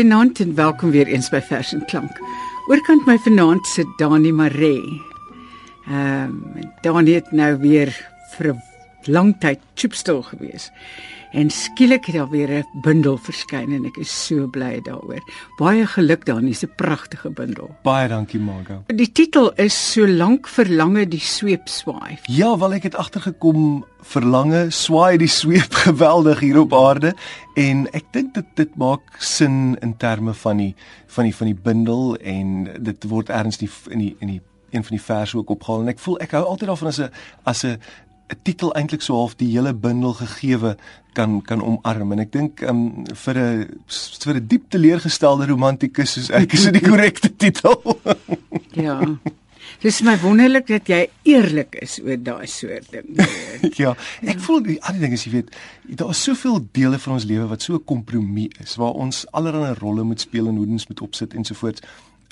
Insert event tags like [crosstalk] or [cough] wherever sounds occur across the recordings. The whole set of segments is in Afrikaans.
Goeienaand en welkom weer eens by Vers en Klank. Oorkant my vanaand sit Dani Maree. Ehm um, Dani het nou weer vir 'n lang tyd chipstil gewees. En skielik het daar weer 'n bundel verskyn en ek is so bly daaroor. Baie geluk Dani, dis 'n pragtige bundel. Baie dankie Margo. Die titel is So lank verlange die sweep swaai. Ja, wel ek het agtergekom verlange swaai die sweep [laughs] geweldig hier op aarde en ek dink dit dit maak sin in terme van die van die van die bundel en dit word erns die in die in die een van die verse ook opgehaal en ek voel ek hou altyd daarvan as 'n as 'n 'n titel eintlik so half die hele bundel gegeewe kan kan omarm en ek dink um, vir 'n vir 'n diep teleurgestelde romantikus soos ek is dit die korrekte [laughs] titel. ja. Dis my wonderlik dat jy eerlik is oor daai soort ding. [laughs] ja, ek voel die ander ding is jy weet daar is soveel dele van ons lewe wat so 'n kompromie is waar ons allerlei rolle moet speel en hoedens moet opsit ensovoorts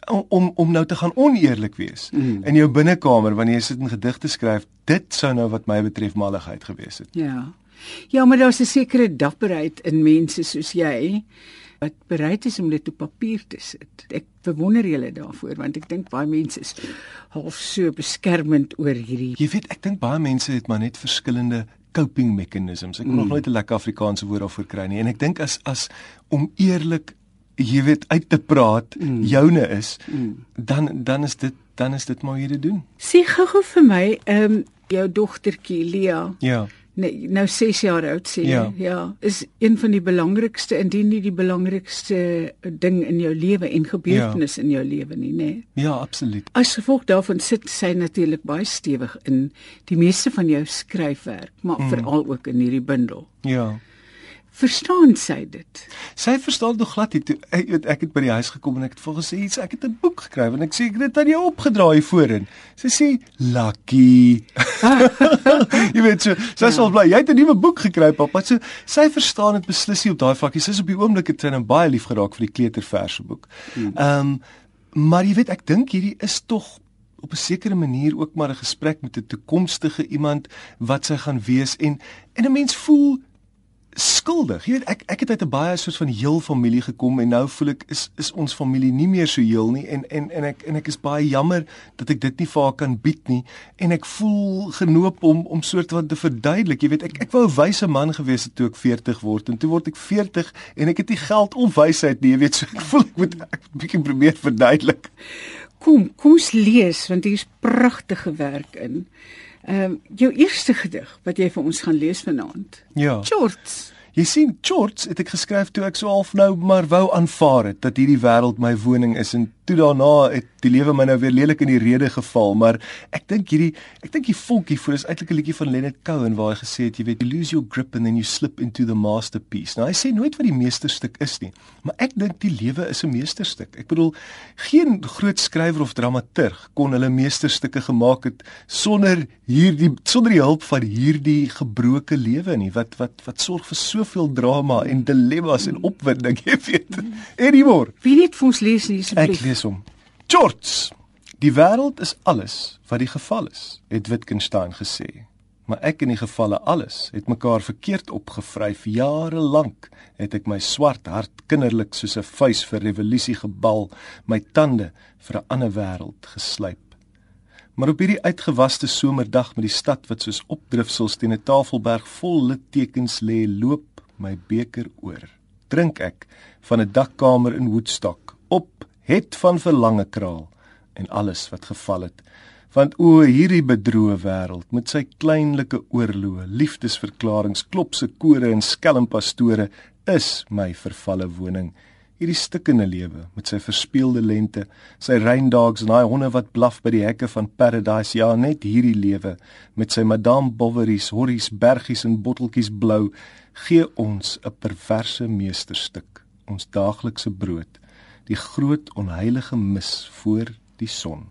om om nou te gaan oneerlik wees mm. in jou binnekamer wanneer jy sit en gedigte skryf dit sou nou wat my betref malligheid gewees het. Ja. Ja maar daar's 'n sekere dapperheid in mense soos jy wat bereid is om dit op papier te sit. Ek bewonder julle daarvoor want ek dink baie mense is half so beskermend oor hierdie jy weet ek dink baie mense het maar net verskillende coping mechanisms. Ek kan mm. nog nooit 'n lekker Afrikaanse woord daarvoor kry nie. En ek dink as as om eerlik jy weet uit te praat mm. joune is mm. dan dan is dit dan is dit maar jy te doen. Sê gou-gou vir my, ehm um, jou dogtertjie Lia. Ja. Nee, nou 6 jaar oud sê. Ja. ja, is een van die belangrikste indien nie die belangrikste ding in jou lewe en gebeurtenis ja. in jou lewe nie, nê? Nee. Ja, absoluut. As gevolg daarvan sit sy natuurlik baie stewig in die meeste van jou skryfwerk, maar mm. veral ook in hierdie bundel. Ja. Verstaan sy dit? Sy verstaan dit glad nie. Toe ek weet ek het by die huis gekom en ek het vir gesê iets, ek het 'n boek gekry en ek sê ek het dit aan jou opgedraai voorin. Sy sê lucky. [laughs] jy weet so, sy ja. al bly. Jy het 'n nuwe boek gekry, pappa. So sy verstaan dit beslis nie op daai vlakkie. Sy is op die oomblik het sy nou baie lief geraak vir die kleuterverse boek. Hmm. Ehm um, maar jy weet ek dink hierdie is tog op 'n sekere manier ook maar 'n gesprek met 'n toekomstige iemand wat sy gaan wees en en 'n mens voel skuldig. Jy weet ek ek het uit 'n baie soort van heel familie gekom en nou voel ek is is ons familie nie meer so heel nie en en en ek en ek is baie jammer dat ek dit nie vir haar kan bied nie en ek voel genoop om om soort van te verduidelik. Jy weet ek ek wou 'n wyse man gewees het toe ek 40 word en toe word ek 40 en ek het nie geld om wysheid nie. Jy weet so ek voel ek moet ek 'n bietjie probeer verduidelik. Kom, kom ons lees want hier is pragtige werk in. Ehm um, jou eerste gedig wat jy vir ons gaan lees vanaand. Ja. Shorts. Jy sien, Shorts het ek geskryf toe ek so half nou maar wou aanvaar het dat hierdie wêreld my woning is en toe daarna het die lewe my nou weer lelik in die rede geval, maar ek dink hierdie ek dink die volkie voor is eintlik 'n liedjie van Leonard Cohen waar hy gesê het jy weet you lose your grip and then you slip into the masterpiece. Nou hy sê nooit wat die meesterstuk is nie, maar ek dink die lewe is 'n meesterstuk. Ek bedoel geen groot skrywer of dramaturg kon hulle meesterstukke gemaak het sonder hierdie sonder die hulp van hierdie gebroke lewe nie wat wat wat sorg vir soveel drama en dilemmas en opwinding, [laughs] jy weet. Anymore. Wie net vir ons lees nie asseblief lees hom. George, die wêreld is alles wat die geval is, het Wittgenstein gesê. Maar ek in die gevalle alles het mekaar verkeerd opgevryf jare lank het ek my swart hart kinderlik soos 'n vuis vir revolusie gebal my tande vir 'n ander wêreld geslyp maar op hierdie uitgewaste somerdag met die stad wat soos opdrifsels teen 'n tafelberg vol littekens lê loop my beker oor. Drink ek van 'n dakkamer in Woodstock op het van verlange kraal en alles wat geval het. Want o hierdie bedroe wêreld met sy kleinlike oorloë liefdesverklaringe klopse kore en skelmpastore is my vervalle woning. Hierdie stikkende lewe met sy verspeelde lente sy reindogs en daai honde wat blaf by die hekke van paradise. Ja net hierdie lewe met sy madame boveries horries bergies en botteltjies blou gee ons 'n perverse meesterstuk ons daaglikse brood die groot onheilige mis voor die son.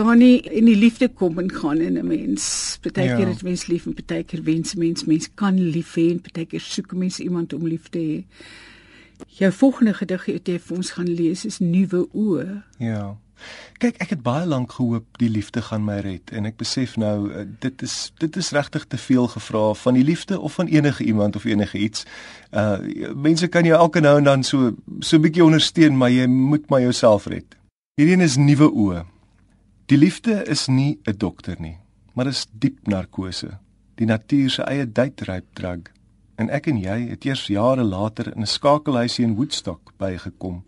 Dani in die liefde kom en gaan in 'n mens. Partykeer Ja. is mens lief en partykeer wens mens mens kan lief hê en partykeer soek mens iemand om lief te hê. Jou volgende gedig wat jy vir ons gaan lees is Nuwe Oë. Ja. Kyk, ek het baie lank gehoop die liefde gaan my red en ek besef nou uh, dit is dit is regtig te veel gevra van die liefde of van enige iemand of enige iets. Uh mense kan jou elke nou en dan so so 'n bietjie ondersteun, maar jy moet maar jouself red. Hierdie een is nuwe oë. Die liefde is nie 'n dokter nie, maar is diep narkose. Die natuur se eie date-rape drug. En ek en jy het eers jare later in 'n skakelhuisie in Woodstock bygekom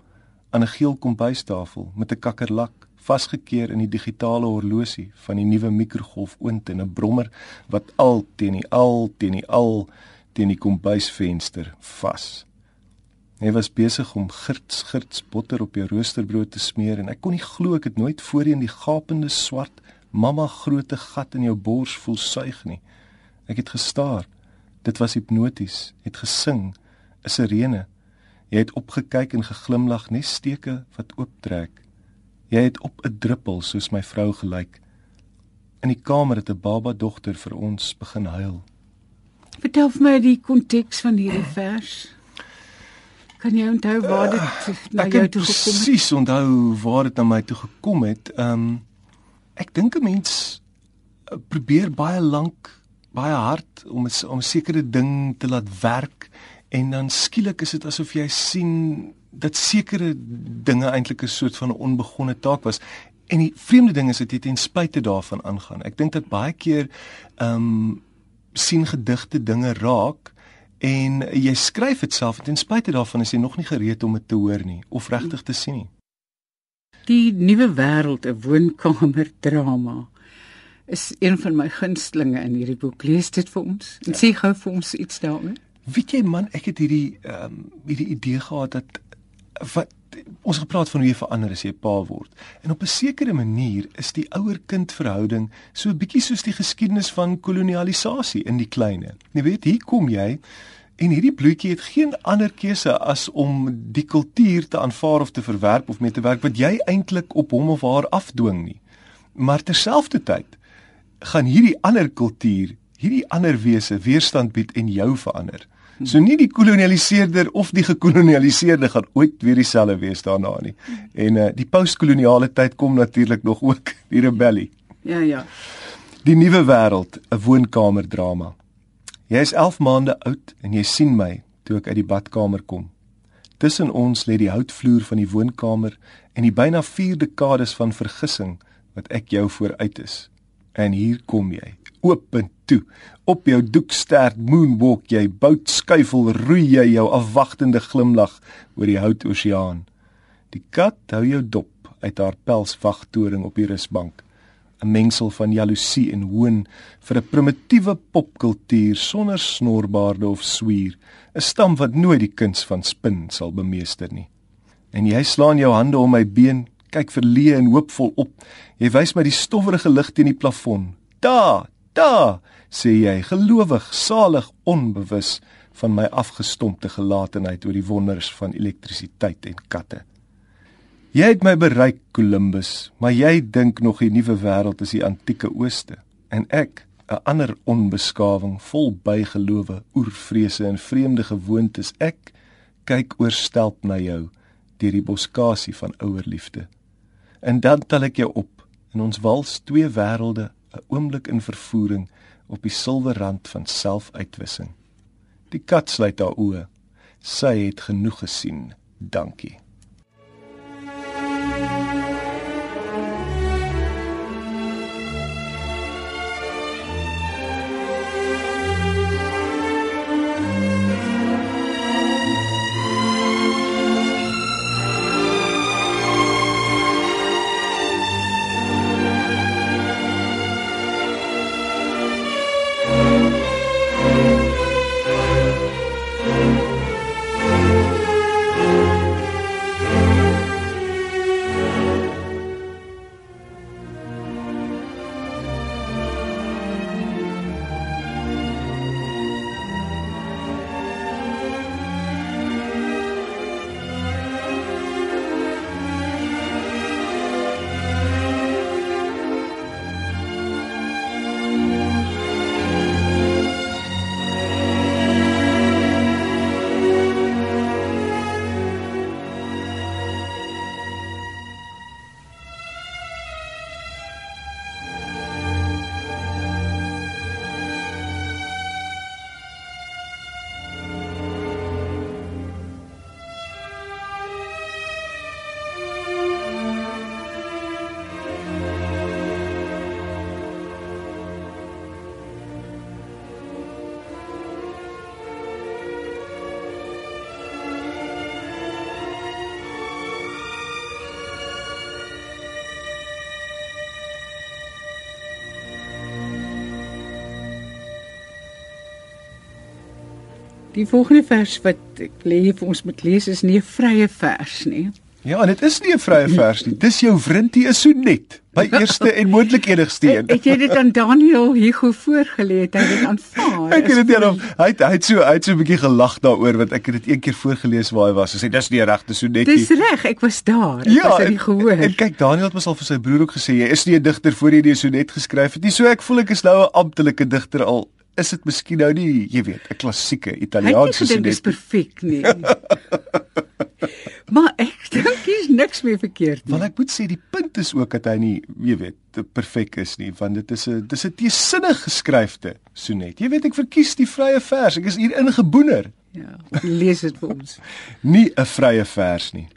aan 'n geel kombuistafel met 'n kakkerlak vasgekeer in die digitale horlosie van die nuwe mikrogolf oond en 'n brommer wat al teen die al teen die al teen die kombuisvenster vas. Hy was besig om girts girts botter op jou roosterbrood te smeer en ek kon nie glo ek het nooit voorheen die gapende swart mamma groote gat in jou bors voel suig nie. Ek het gestaar. Dit was hipnoties, het gesing, 'n sirene. Jy het opgekyk en geglimlag nes steke wat ooptrek. Jy het op 'n druppel soos my vrou gelyk. In die kamer het 'n baba dogter vir ons begin huil. Vertel vir my die konteks van hierdie vers. Kan jy onthou waar dit na ek jou kan toe gekom het? presies onthou waar dit na my toe gekom het. Ehm um, ek dink 'n mens uh, probeer baie lank, baie hard om 'n om 'n sekere ding te laat werk en dan skielik is dit asof jy sien dat sekere dinge eintlik 'n soort van 'n onbegonne taak was. En die vreemde ding is dat jy ten spyte daarvan aangaan. Ek dink dat baie keer ehm um, sien gedigte dinge raak en jy skryf dit self en ten spyte daarvan is jy nog nie gereed om dit te hoor nie of regtig te sien nie. Die nuwe wêreld, 'n woonkamer drama is een van my gunstlinge in hierdie boek. Lees dit vir ons. En sê gou vir ons iets daaroor. Weet jy man, ek het hierdie ehm um, hierdie idee gehad dat wat ons gepraat van hoe jy verander as jy pa word. En op 'n sekere manier is die ouer-kind verhouding so 'n bietjie soos die geskiedenis van kolonialisasie in die kleine. Jy weet, hier kom jy en hierdie bloetjie het geen ander keuse as om die kultuur te aanvaar of te verwerp of mee te werk wat jy eintlik op hom of haar afdwing nie. Maar terselfdertyd gaan hierdie ander kultuur, hierdie ander wese weerstand bied en jou verander. So nie die kolonialiseerder of die gekolonialiseerde gaan ooit weer dieselfde wees daarna nie. En uh, die postkoloniale tyd kom natuurlik nog ook, [laughs] die rebellie. Ja, ja. Die nuwe wêreld, 'n woonkamerdrama. Jy is 11 maande oud en jy sien my toe ek uit die badkamer kom. Tussen ons lê die houtvloer van die woonkamer en die byna 4 dekades van vergissing wat ek jou vooruit is. En hier kom jy, oop en toe. Op jou doekstert moonwalk jy, bout skuifel roei jy jou afwagtende glimlag oor die houtoseaan. Die kat hou jou dop uit haar pelswagtoring op die rusbank. 'n mengsel van jaloesie en hoon vir 'n primitiewe popkultuur sonder snorbaarde of swier, 'n stam wat nooit die kuns van spin sal bemeester nie. En jy slaan jou hande om my been, kyk verleë en hoopvol op. Jy wys my die stowwerige lig teen die plafon. Da, da, sê jy, gelowig, salig, onbewus van my afgestompte gelatenheid oor die wonders van elektrisiteit en katte. Jy het my bereik, Columbus, maar jy dink nog die nuwe wêreld is die antieke ooste en ek, 'n ander onbeskawing vol bygelowe, oervrese en vreemde gewoontes, ek kyk oorstelp na jou deur die boskasie van ouerliefde. En dan tel ek jou op en ons wals twee wêrelde, 'n oomblik in vervoering op die silwerrand van selfuitwissing. Die kat sluit haar oë. Sy het genoeg gesien. Dankie. Die volgende vers wat ek wil hê vir ons moet lees is nie 'n vrye vers nie. Ja, dit is nie 'n vrye vers nie. Dis jou vriendie is sonet by eerste en moontlik enigste een. Ek het dit aan Daniel Hugo voorgelê, hy het dit aanvaar. Ek het dit aan hom. Hy het, hy het so hy het so 'n bietjie gelag daaroor want ek het dit een keer voorgeles waar hy was. Hy sê dis nie 'n regte sonet nie. Dis reg, ek was daar. Ek ja, was die gehoor. En, en kyk, Daniel het mos al vir sy broer ook gesê jy is nie 'n digter voor jy die sonet geskryf het nie. So ek voel ek is nou 'n amptelike digter al is dit miskien nou nie, jy weet, 'n klassieke Italiaanse sonet. Dit is perfek nie. [laughs] maar ek dink hier's niks meer verkeerd nie. Want ek moet sê die punt is ook dat hy nie, jy weet, perfek is nie, want dit is 'n dis 'n teesinnig geskryfde sonnet. Jy weet ek verkies die vrye vers. Ek is hier ingeboener. Ja, lees dit vir ons. [laughs] nie 'n vrye vers nie.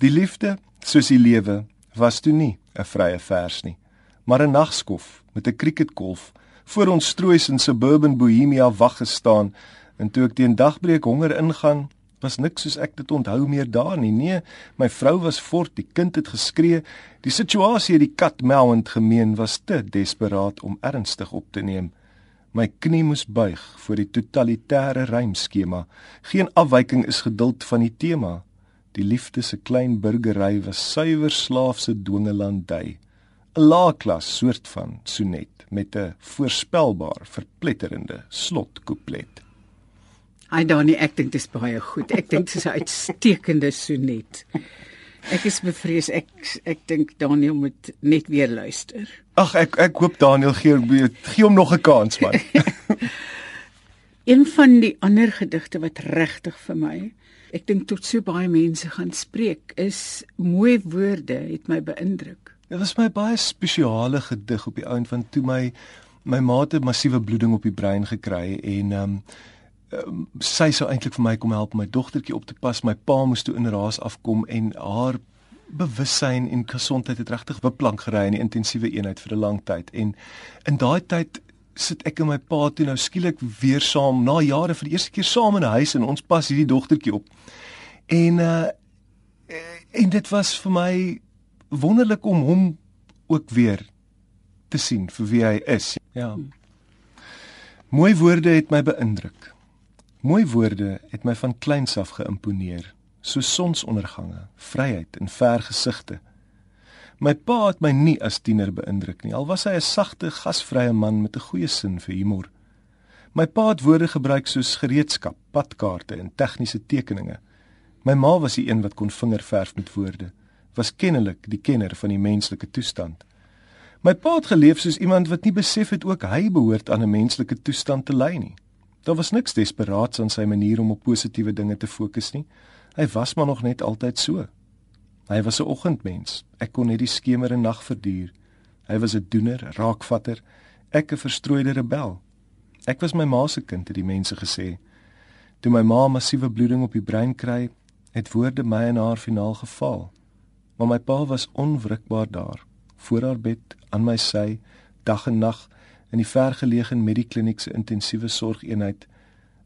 Die liefde, soos die lewe, was toe nie 'n vrye vers nie, maar 'n nagskof met 'n cricketkolf voor ons stroois in suburban Bohemia wag gestaan en toe ek teen dagbreek honger ingaan was niks soos ek dit onthou meer daar nie. Nee, my vrou was fort, die kind het geskree. Die situasie het die kat mouend gemeen was te desperaat om ernstig op te neem. My knie moes buig voor die totalitêre rymskema. Geen afwyking is geduld van die tema. Die liefde se klein burgery was suiwer slaafse dwingelandy. 'n Laagklas soort van sonnet met 'n voorspelbaar verpletterende slotkouplet. Ai Dani, ek dink dit is baie goed. Ek dink dit is 'n uitstekende sonnet. Ek is bevrees ek ek dink Daniel moet net weer luister. Ag ek ek hoop Daniel gee gee hom nog 'n kans man. [laughs] een van die ander gedigte wat regtig vir my ek dink tot so baie mense gaan spreek is mooi woorde het my beïndruk. Dit was my baie spesiale gedig op die ouen van toe my my ma het 'n massiewe bloeding op die brein gekry en ehm um, um, sy sou eintlik vir my kom help om my dogtertjie op te pas. My pa moes toe in raas afkom en haar bewussyn en gesondheid het regtig beplank gery in die intensiewe eenheid vir 'n lang tyd. En in daai tyd sit ek en my pa toe nou skielik weer saam na jare vir die eerste keer saam in 'n huis en ons pas hierdie dogtertjie op. En uh en dit was vir my wonderlik om hom ook weer te sien vir wie hy is. Ja. Mooi woorde het my beïndruk. Mooi woorde het my van kleins af geïmponeer, so sonsondergange, vryheid en ver gesigte. My pa het my nie as tiener beïndruk nie, al was hy 'n sagte, gasvrye man met 'n goeie sin vir humor. My pa het woorde gebruik soos gereedskap, padkaarte en tegniese tekeninge. My ma was die een wat kon vingerverf met woorde, was kennelik die kenner van die menslike toestand. My pa het geleef soos iemand wat nie besef het ook hy behoort aan 'n menslike toestand te ly nie. Daar was niks desperaats aan sy manier om op positiewe dinge te fokus nie. Hy was maar nog net altyd so. Hy was 'n oggendmens. Ek kon net die skemer en nag verduur. Hy was 'n doener, raakvatter, ek 'n verstrooide rebel. Ek was my ma se kind, het die mense gesê. Toe my ma massiewe bloeding op die brein kry, het woorde my en haar finaal geval. Maar my pa was onwrikbaar daar, voor haar bed, aan my sy, dag en nag in die vergeleë Medikliniek se intensiewe sorgeenheid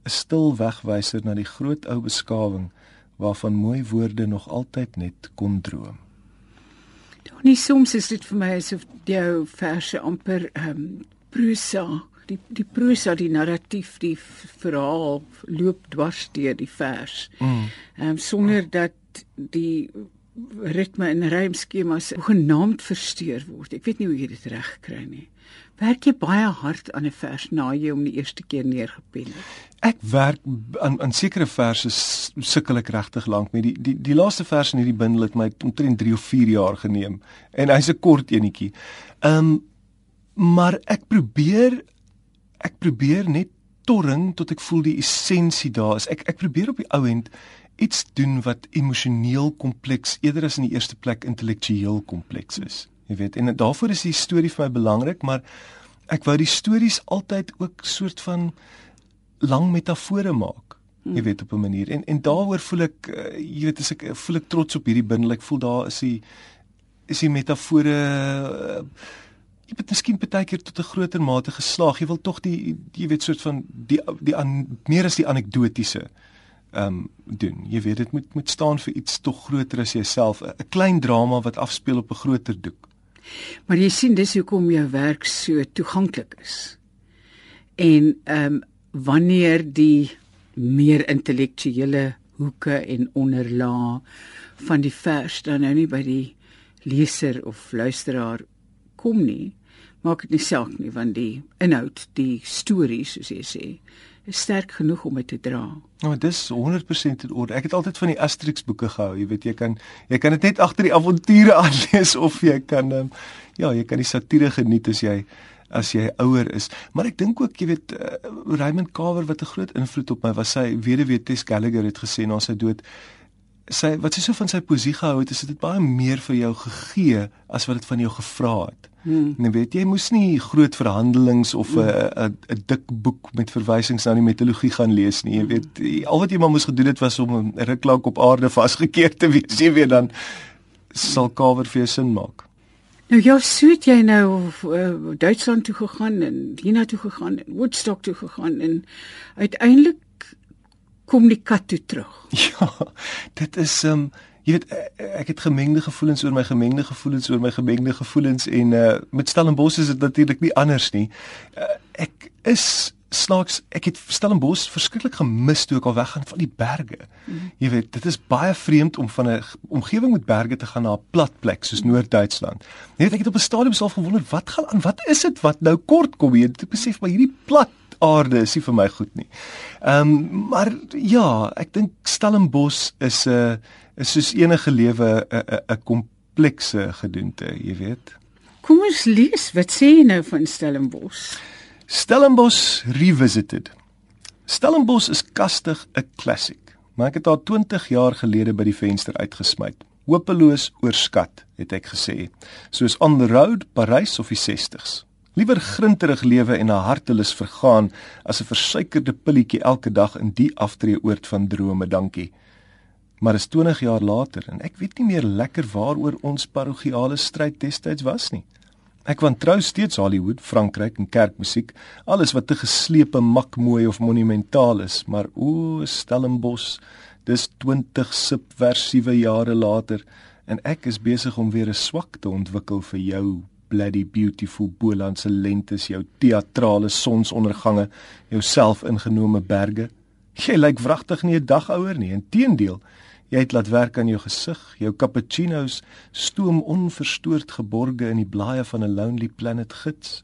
'n stil wegwyser na die groot ou beskawing waarvan mooi woorde nog altyd net kon droom. Donnie soms is dit vir my asof jou verse amper ehm um, prosa, die die prosa, die narratief, die verhaal loop dwars deur die vers. Mm. Ehm mm. um, sonder dat die ritme en rymskemas genaamd versteur word. Ek weet nie hoe jy dit reg kry nie. Werk jy baie hard aan 'n vers na jy om die eerste keer neergepen het? Ek werk aan aan sekere verse sukkel ek regtig lank met die die die laaste vers in hierdie bundel het my omtrent 3 of 4 jaar geneem en hy's 'n kort enetjie. Ehm um, maar ek probeer ek probeer net torring tot ek voel die essensie daar is. Ek ek probeer op die ou end iets doen wat emosioneel kompleks eerder as in die eerste plek intellektueel kompleks is. Jy weet, en daarvoor is die storie vir my belangrik, maar ek wou die stories altyd ook soort van lang metafore maak. Jy hmm. weet op 'n manier. En en daaroor voel ek uh, jy weet as ek voel ek trots op hierdie bundel. Ek voel daar is die is die metafore uh, jy het miskien baie keer tot 'n groter mate geslaag. Jy wil tog die jy weet soort van die die an, meer as die anekdotiese ehm um, doen. Jy weet dit moet moet staan vir iets tog groter as jouself, 'n klein drama wat afspeel op 'n groter doek. Maar jy sien dis hoekom jou werk so toeganklik is. En ehm um, wanneer die meer intellektuele hoeke en onderlae van die vers dan nou nie by die leser of luisteraar kom nie maak dit nie saak nie want die inhoud die storie soos jy sê is sterk genoeg om dit te dra. Nou, dis 100% in orde. Ek het altyd van die Asterix boeke gehou. Jy weet, jy kan jy kan dit net agter die avonture [laughs] aanlees of jy kan um, ja, jy kan die satire geniet as jy as jy ouer is. Maar ek dink ook, jy weet, uh, Raymond Carver wat 'n groot invloed op my was, sy weduwee Tess Gallagher het gesê na sy dood sy wat sy so van sy poesie gehou het, is dit baie meer vir jou gegee as wat dit van jou gevra het. Hmm. Nee, weet jy, moes nie groot verhandelings of 'n hmm. 'n dik boek met verwysings na die mitologie gaan lees nie. Jy weet, al wat jy maar moes gedoen het was om 'n ruklank op aarde vasgekeer te wees. Jy weet dan sal kawer vir jou sin maak. Nou ja, soet jy nou uh, Duitsland toe gegaan en China toe gegaan en Woodstock toe gegaan en uiteindelik kom die kat toe terug. [laughs] Ja, dit is um jy weet eh, eh, ek het gemengde gevoelens oor my gemengde gevoelens oor my gemengde gevoelens en uh met Stellenbosch is dit natuurlik nie anders nie. Uh, ek is snaaks ek het Stellenbosch verskriklik gemis toe ek al weggaan van die berge. Mm. Jy weet, dit is baie vreemd om van 'n omgewing met berge te gaan na 'n plat plek soos Noord-Duitsland. Jy weet, ek het op 'n stadium self gewonder wat gaan aan? Wat is dit wat nou kort kom hier? Ek besef maar hierdie plat aarde is nie vir my goed nie. Ehm um, maar ja, ek dink Stellenbosch is 'n uh, is soos enige lewe 'n 'n komplekse gedoente, jy weet. Kom ons lees, wat sê jy nou van Stellenbosch? Stellenbosch revisited. Stellenbosch is kastig 'n klassiek, maar ek het haar 20 jaar gelede by die venster uitgesmy. Hopeloos oorskat, het ek gesê, soos on the road Parys of die 60s. Liewer grinterig lewe en 'n hartelus vergaan as 'n versuikerde pilletjie elke dag in die aftreeoord van drome, dankie maar is 20 jaar later en ek weet nie meer lekker waaroor ons parogiale stryd destyds was nie. Ek wantrou steeds Hollywood, Frankryk en kerkmusiek, alles wat te geslepe, makmooi of monumentaal is, maar o, Stellenbosch, dis 20 subversiewe jare later en ek is besig om weer 'n swak te ontwikkel vir jou bloody beautiful Bolandse lentes, jou teatrale sonsondergange, jou selfingenome berge. Jy lyk wragtig nie 'n dag ouer nie, inteendeel. Jy het laat werk aan jou gesig, jou cappuccinos stoom onverstoord geborge in die blaaie van 'n lonely planet gids.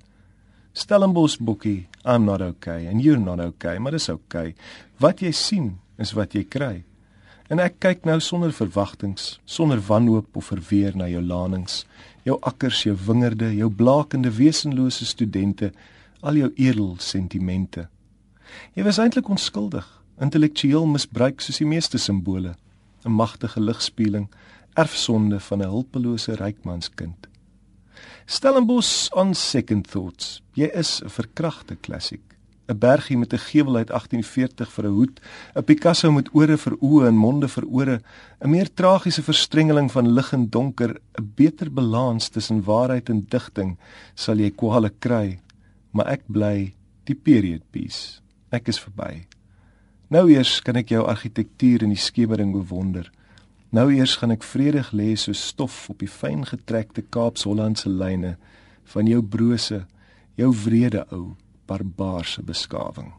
Stellenbosch boekie, I'm not okay and you're not okay, maar dis okay. Wat jy sien is wat jy kry. En ek kyk nou sonder verwagtinge, sonder wanhoop of verweer na jou lanings, jou akkers, jou wingerde, jou blakende wesenlose studente, al jou edel sentimente. Jy was eintlik onskuldig, intellektueel misbruik soos die meeste simbole. 'n magtige ligspieeling, erfsonde van 'n hulpelose rykmanskind. Stellenbosch on second thoughts. Jy is 'n verkragte klassiek. 'n Bergie met 'n gewel uit 1840 vir 'n hoed, 'n Picasso met ore vir oë en monde vir ore, 'n meer tragiese verstrengeling van lig en donker, 'n beter balans tussen waarheid en digting sal jy kwale kry, maar ek bly die period piece. Ek is verby. Nou eers kan ek jou argitektuur in die skemering bewonder. Nou eers gaan ek vredig lê so stof op die fyn getrekte Kaapse-Hollandse lyne van jou brose, jou wrede ou barbaarse beskawing.